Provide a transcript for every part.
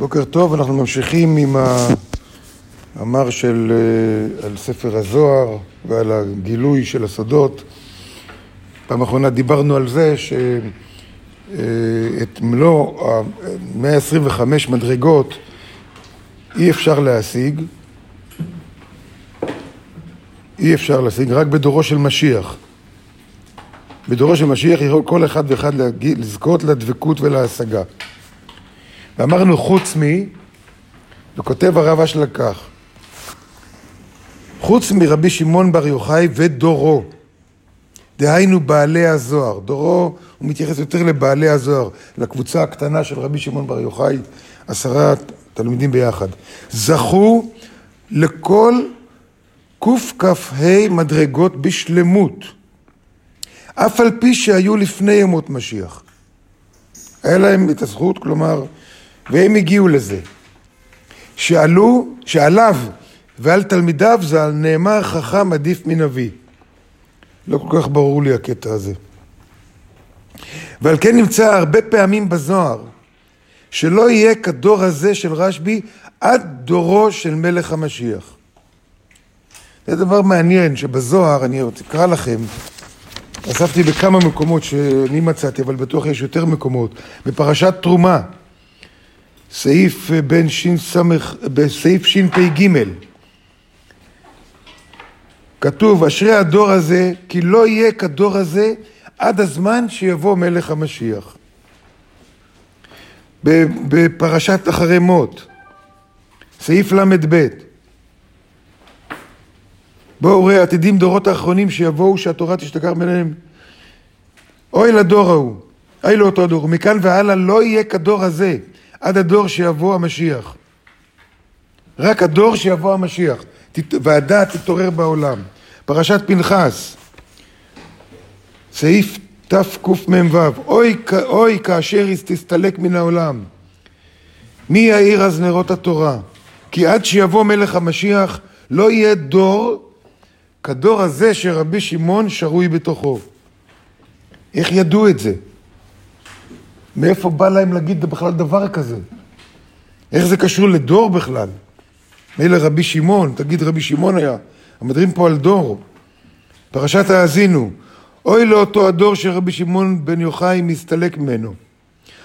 בוקר טוב, אנחנו ממשיכים עם המאמר של, אה, על ספר הזוהר ועל הגילוי של הסודות. פעם אחרונה דיברנו על זה שאת אה, מלוא ה-125 מדרגות אי אפשר להשיג, אי אפשר להשיג רק בדורו של משיח. בדורו של משיח יכול כל אחד ואחד לזכות לדבקות ולהשגה. ואמרנו חוץ מ... וכותב הרב אשלה כך, חוץ מרבי שמעון בר יוחאי ודורו, דהיינו בעלי הזוהר, דורו הוא מתייחס יותר לבעלי הזוהר, לקבוצה הקטנה של רבי שמעון בר יוחאי, עשרה תלמידים ביחד, זכו לכל קכ"ה מדרגות בשלמות, אף על פי שהיו לפני ימות משיח. היה להם את הזכות, כלומר, והם הגיעו לזה. שעלו, שעליו ועל תלמידיו ז"ל נאמר חכם עדיף מנביא. לא כל כך ברור לי הקטע הזה. ועל כן נמצא הרבה פעמים בזוהר שלא יהיה כדור הזה של רשב"י עד דורו של מלך המשיח. זה דבר מעניין שבזוהר, אני רוצה לקרוא לכם, אספתי בכמה מקומות שאני מצאתי, אבל בטוח יש יותר מקומות, בפרשת תרומה. סעיף אה, בין ש"ס, בסעיף ש"פג, כתוב, אשרי הדור הזה, כי לא יהיה כדור הזה עד הזמן שיבוא מלך המשיח. בפרשת אחרי מות, סעיף ל"ב, בואו ראה עתידים דורות האחרונים שיבואו שהתורה תשתכח ביניהם. אוי לדור ההוא, אוי לאותו דור, ומכאן והלאה לא יהיה כדור הזה. עד הדור שיבוא המשיח. רק הדור שיבוא המשיח. והדעת תתעורר בעולם. פרשת פנחס, סעיף תקמ"ו, אוי, אוי כאשר תסתלק מן העולם. מי יאיר אז נרות התורה? כי עד שיבוא מלך המשיח לא יהיה דור כדור הזה שרבי שמעון שרוי בתוכו. איך ידעו את זה? מאיפה בא להם להגיד בכלל דבר כזה? איך זה קשור לדור בכלל? מילא רבי שמעון, תגיד רבי שמעון היה, מדברים פה על דור. פרשת האזינו, אוי לאותו הדור שרבי שמעון בן יוחאי מסתלק ממנו.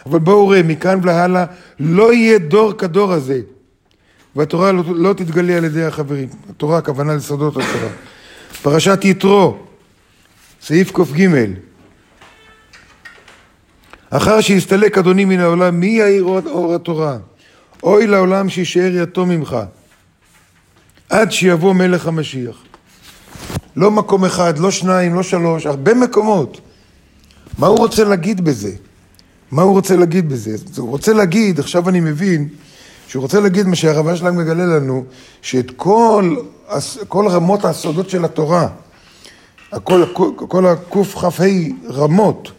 אבל בואו ראה, מכאן והלאה לא יהיה דור כדור הזה. והתורה לא, לא תתגלה על ידי החברים. התורה, הכוונה לסודות התורה. פרשת יתרו, סעיף ק"ג אחר שיסתלק אדוני מן העולם, מי יאיר אור התורה? אוי לעולם שישאר יתום ממך, עד שיבוא מלך המשיח. לא מקום אחד, לא שניים, לא שלוש, הרבה מקומות. מה הוא רוצה להגיד בזה? מה הוא רוצה להגיד בזה? הוא רוצה להגיד, עכשיו אני מבין, שהוא רוצה להגיד מה שהרבה שלהם מגלה לנו, שאת כל, כל רמות הסודות של התורה, כל, כל, כל הקכ"ה רמות,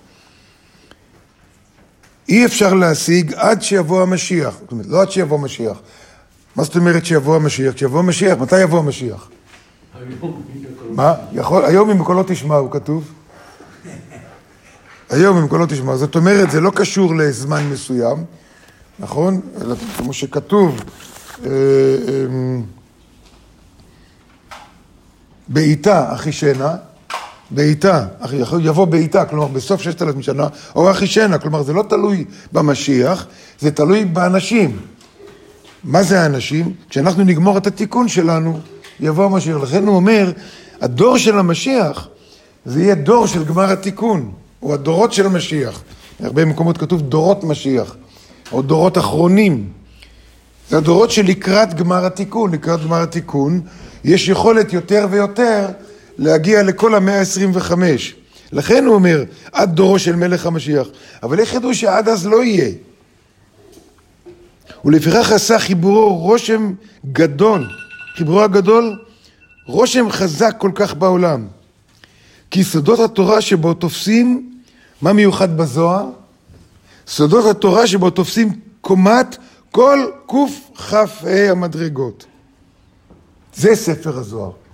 אי אפשר להשיג עד שיבוא המשיח. זאת אומרת, לא עד שיבוא המשיח. מה זאת אומרת שיבוא המשיח? כשיבוא המשיח, מתי יבוא המשיח? מה? יכול, היום אם קולו תשמעו, כתוב. היום אם קולו תשמעו. זאת אומרת, זה לא קשור לזמן מסוים, נכון? אלא כמו שכתוב, אה, אה, בעיטה אחישנה, בעיטה, יבוא בעיטה, כלומר בסוף ששת אלפים שנה, או אחישנה, כלומר זה לא תלוי במשיח, זה תלוי באנשים. מה זה האנשים? כשאנחנו נגמור את התיקון שלנו, יבוא המשיח. לכן הוא אומר, הדור של המשיח, זה יהיה דור של גמר התיקון, או הדורות של המשיח. בהרבה מקומות כתוב דורות משיח, או דורות אחרונים. זה הדורות שלקראת גמר התיקון. לקראת גמר התיקון יש יכולת יותר ויותר להגיע לכל המאה ה-25. לכן הוא אומר, עד דורו של מלך המשיח. אבל איך ידעו שעד אז לא יהיה? ולפיכך עשה חיבורו רושם גדול, חיבורו הגדול, רושם חזק כל כך בעולם. כי סודות התורה שבו תופסים, מה מיוחד בזוהר? סודות התורה שבו תופסים קומת כל קכ"ה המדרגות. זה ספר הזוהר.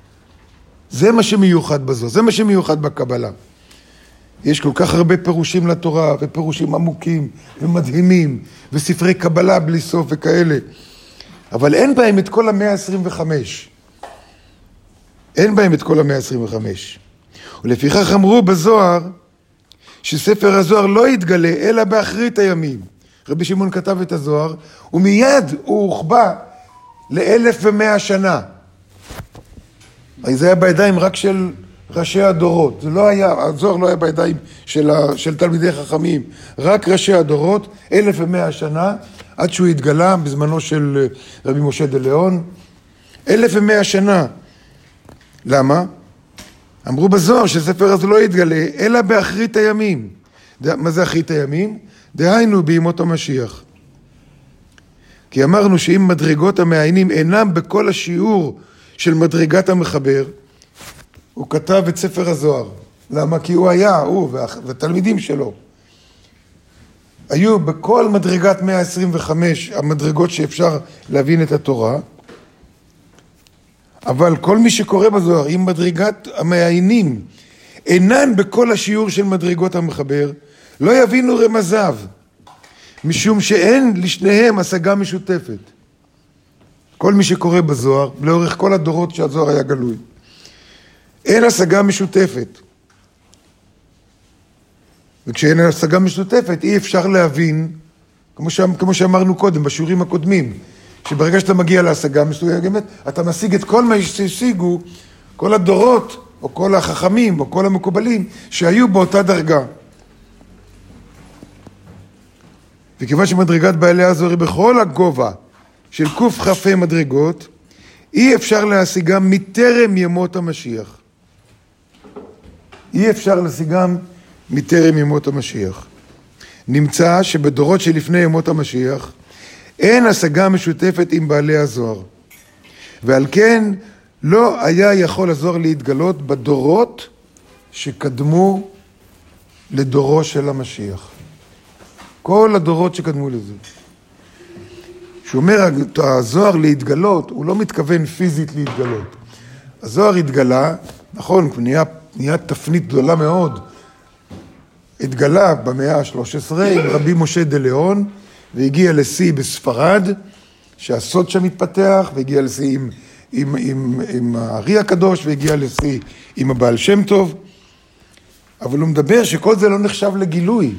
זה מה שמיוחד בזו, זה מה שמיוחד בקבלה. יש כל כך הרבה פירושים לתורה, ופירושים עמוקים ומדהימים, וספרי קבלה בלי סוף וכאלה, אבל אין בהם את כל המאה ה-25. אין בהם את כל המאה ה-25. ולפיכך אמרו בזוהר, שספר הזוהר לא יתגלה אלא באחרית הימים. רבי שמעון כתב את הזוהר, ומיד הוא הוחבא לאלף ומאה שנה. זה היה בידיים רק של ראשי הדורות. זה לא היה, הזוהר לא היה בידיים של, ה, של תלמידי חכמים, רק ראשי הדורות, אלף ומאה שנה, עד שהוא התגלה בזמנו של רבי משה דה ליאון. אלף ומאה שנה. למה? אמרו בזוהר שספר הזה לא יתגלה, אלא באחרית הימים. מה זה אחרית הימים? דהיינו בימות המשיח. כי אמרנו שאם מדרגות המעיינים אינם בכל השיעור של מדרגת המחבר, הוא כתב את ספר הזוהר. למה? כי הוא היה, הוא והתלמידים שלו. היו בכל מדרגת 125 המדרגות שאפשר להבין את התורה, אבל כל מי שקורא בזוהר, אם מדרגת המעיינים אינן בכל השיעור של מדרגות המחבר, לא יבינו רמזיו, משום שאין לשניהם השגה משותפת. כל מי שקורא בזוהר, לאורך כל הדורות שהזוהר היה גלוי, אין השגה משותפת. וכשאין השגה משותפת, אי אפשר להבין, כמו, ש... כמו שאמרנו קודם, בשיעורים הקודמים, שברגע שאתה מגיע להשגה מסוימת, אתה משיג את כל מה שהשיגו כל הדורות, או כל החכמים, או כל המקובלים, שהיו באותה דרגה. וכיוון שמדרגת בעלי הזוהר היא בכל הגובה של קכ"ה מדרגות, אי אפשר להשיגם מטרם ימות המשיח. אי אפשר להשיגם מטרם ימות המשיח. נמצא שבדורות שלפני ימות המשיח אין השגה משותפת עם בעלי הזוהר. ועל כן לא היה יכול הזוהר להתגלות בדורות שקדמו לדורו של המשיח. כל הדורות שקדמו לזה. כשאומר הזוהר להתגלות, הוא לא מתכוון פיזית להתגלות. הזוהר התגלה, נכון, נהיה, נהיה תפנית גדולה מאוד, התגלה במאה ה-13 עם רבי משה דה ליאון, והגיע לשיא בספרד, שהסוד שם התפתח, והגיע לשיא עם, עם, עם, עם הארי הקדוש, והגיע לשיא עם הבעל שם טוב, אבל הוא מדבר שכל זה לא נחשב לגילוי.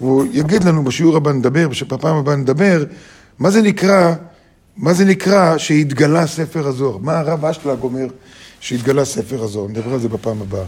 והוא יגיד לנו בשיעור הבא נדבר, בפעם הבאה נדבר, מה זה נקרא, מה זה נקרא שהתגלה ספר הזוהר? מה הרב אשלג אומר שהתגלה ספר הזוהר? נדבר על זה בפעם הבאה.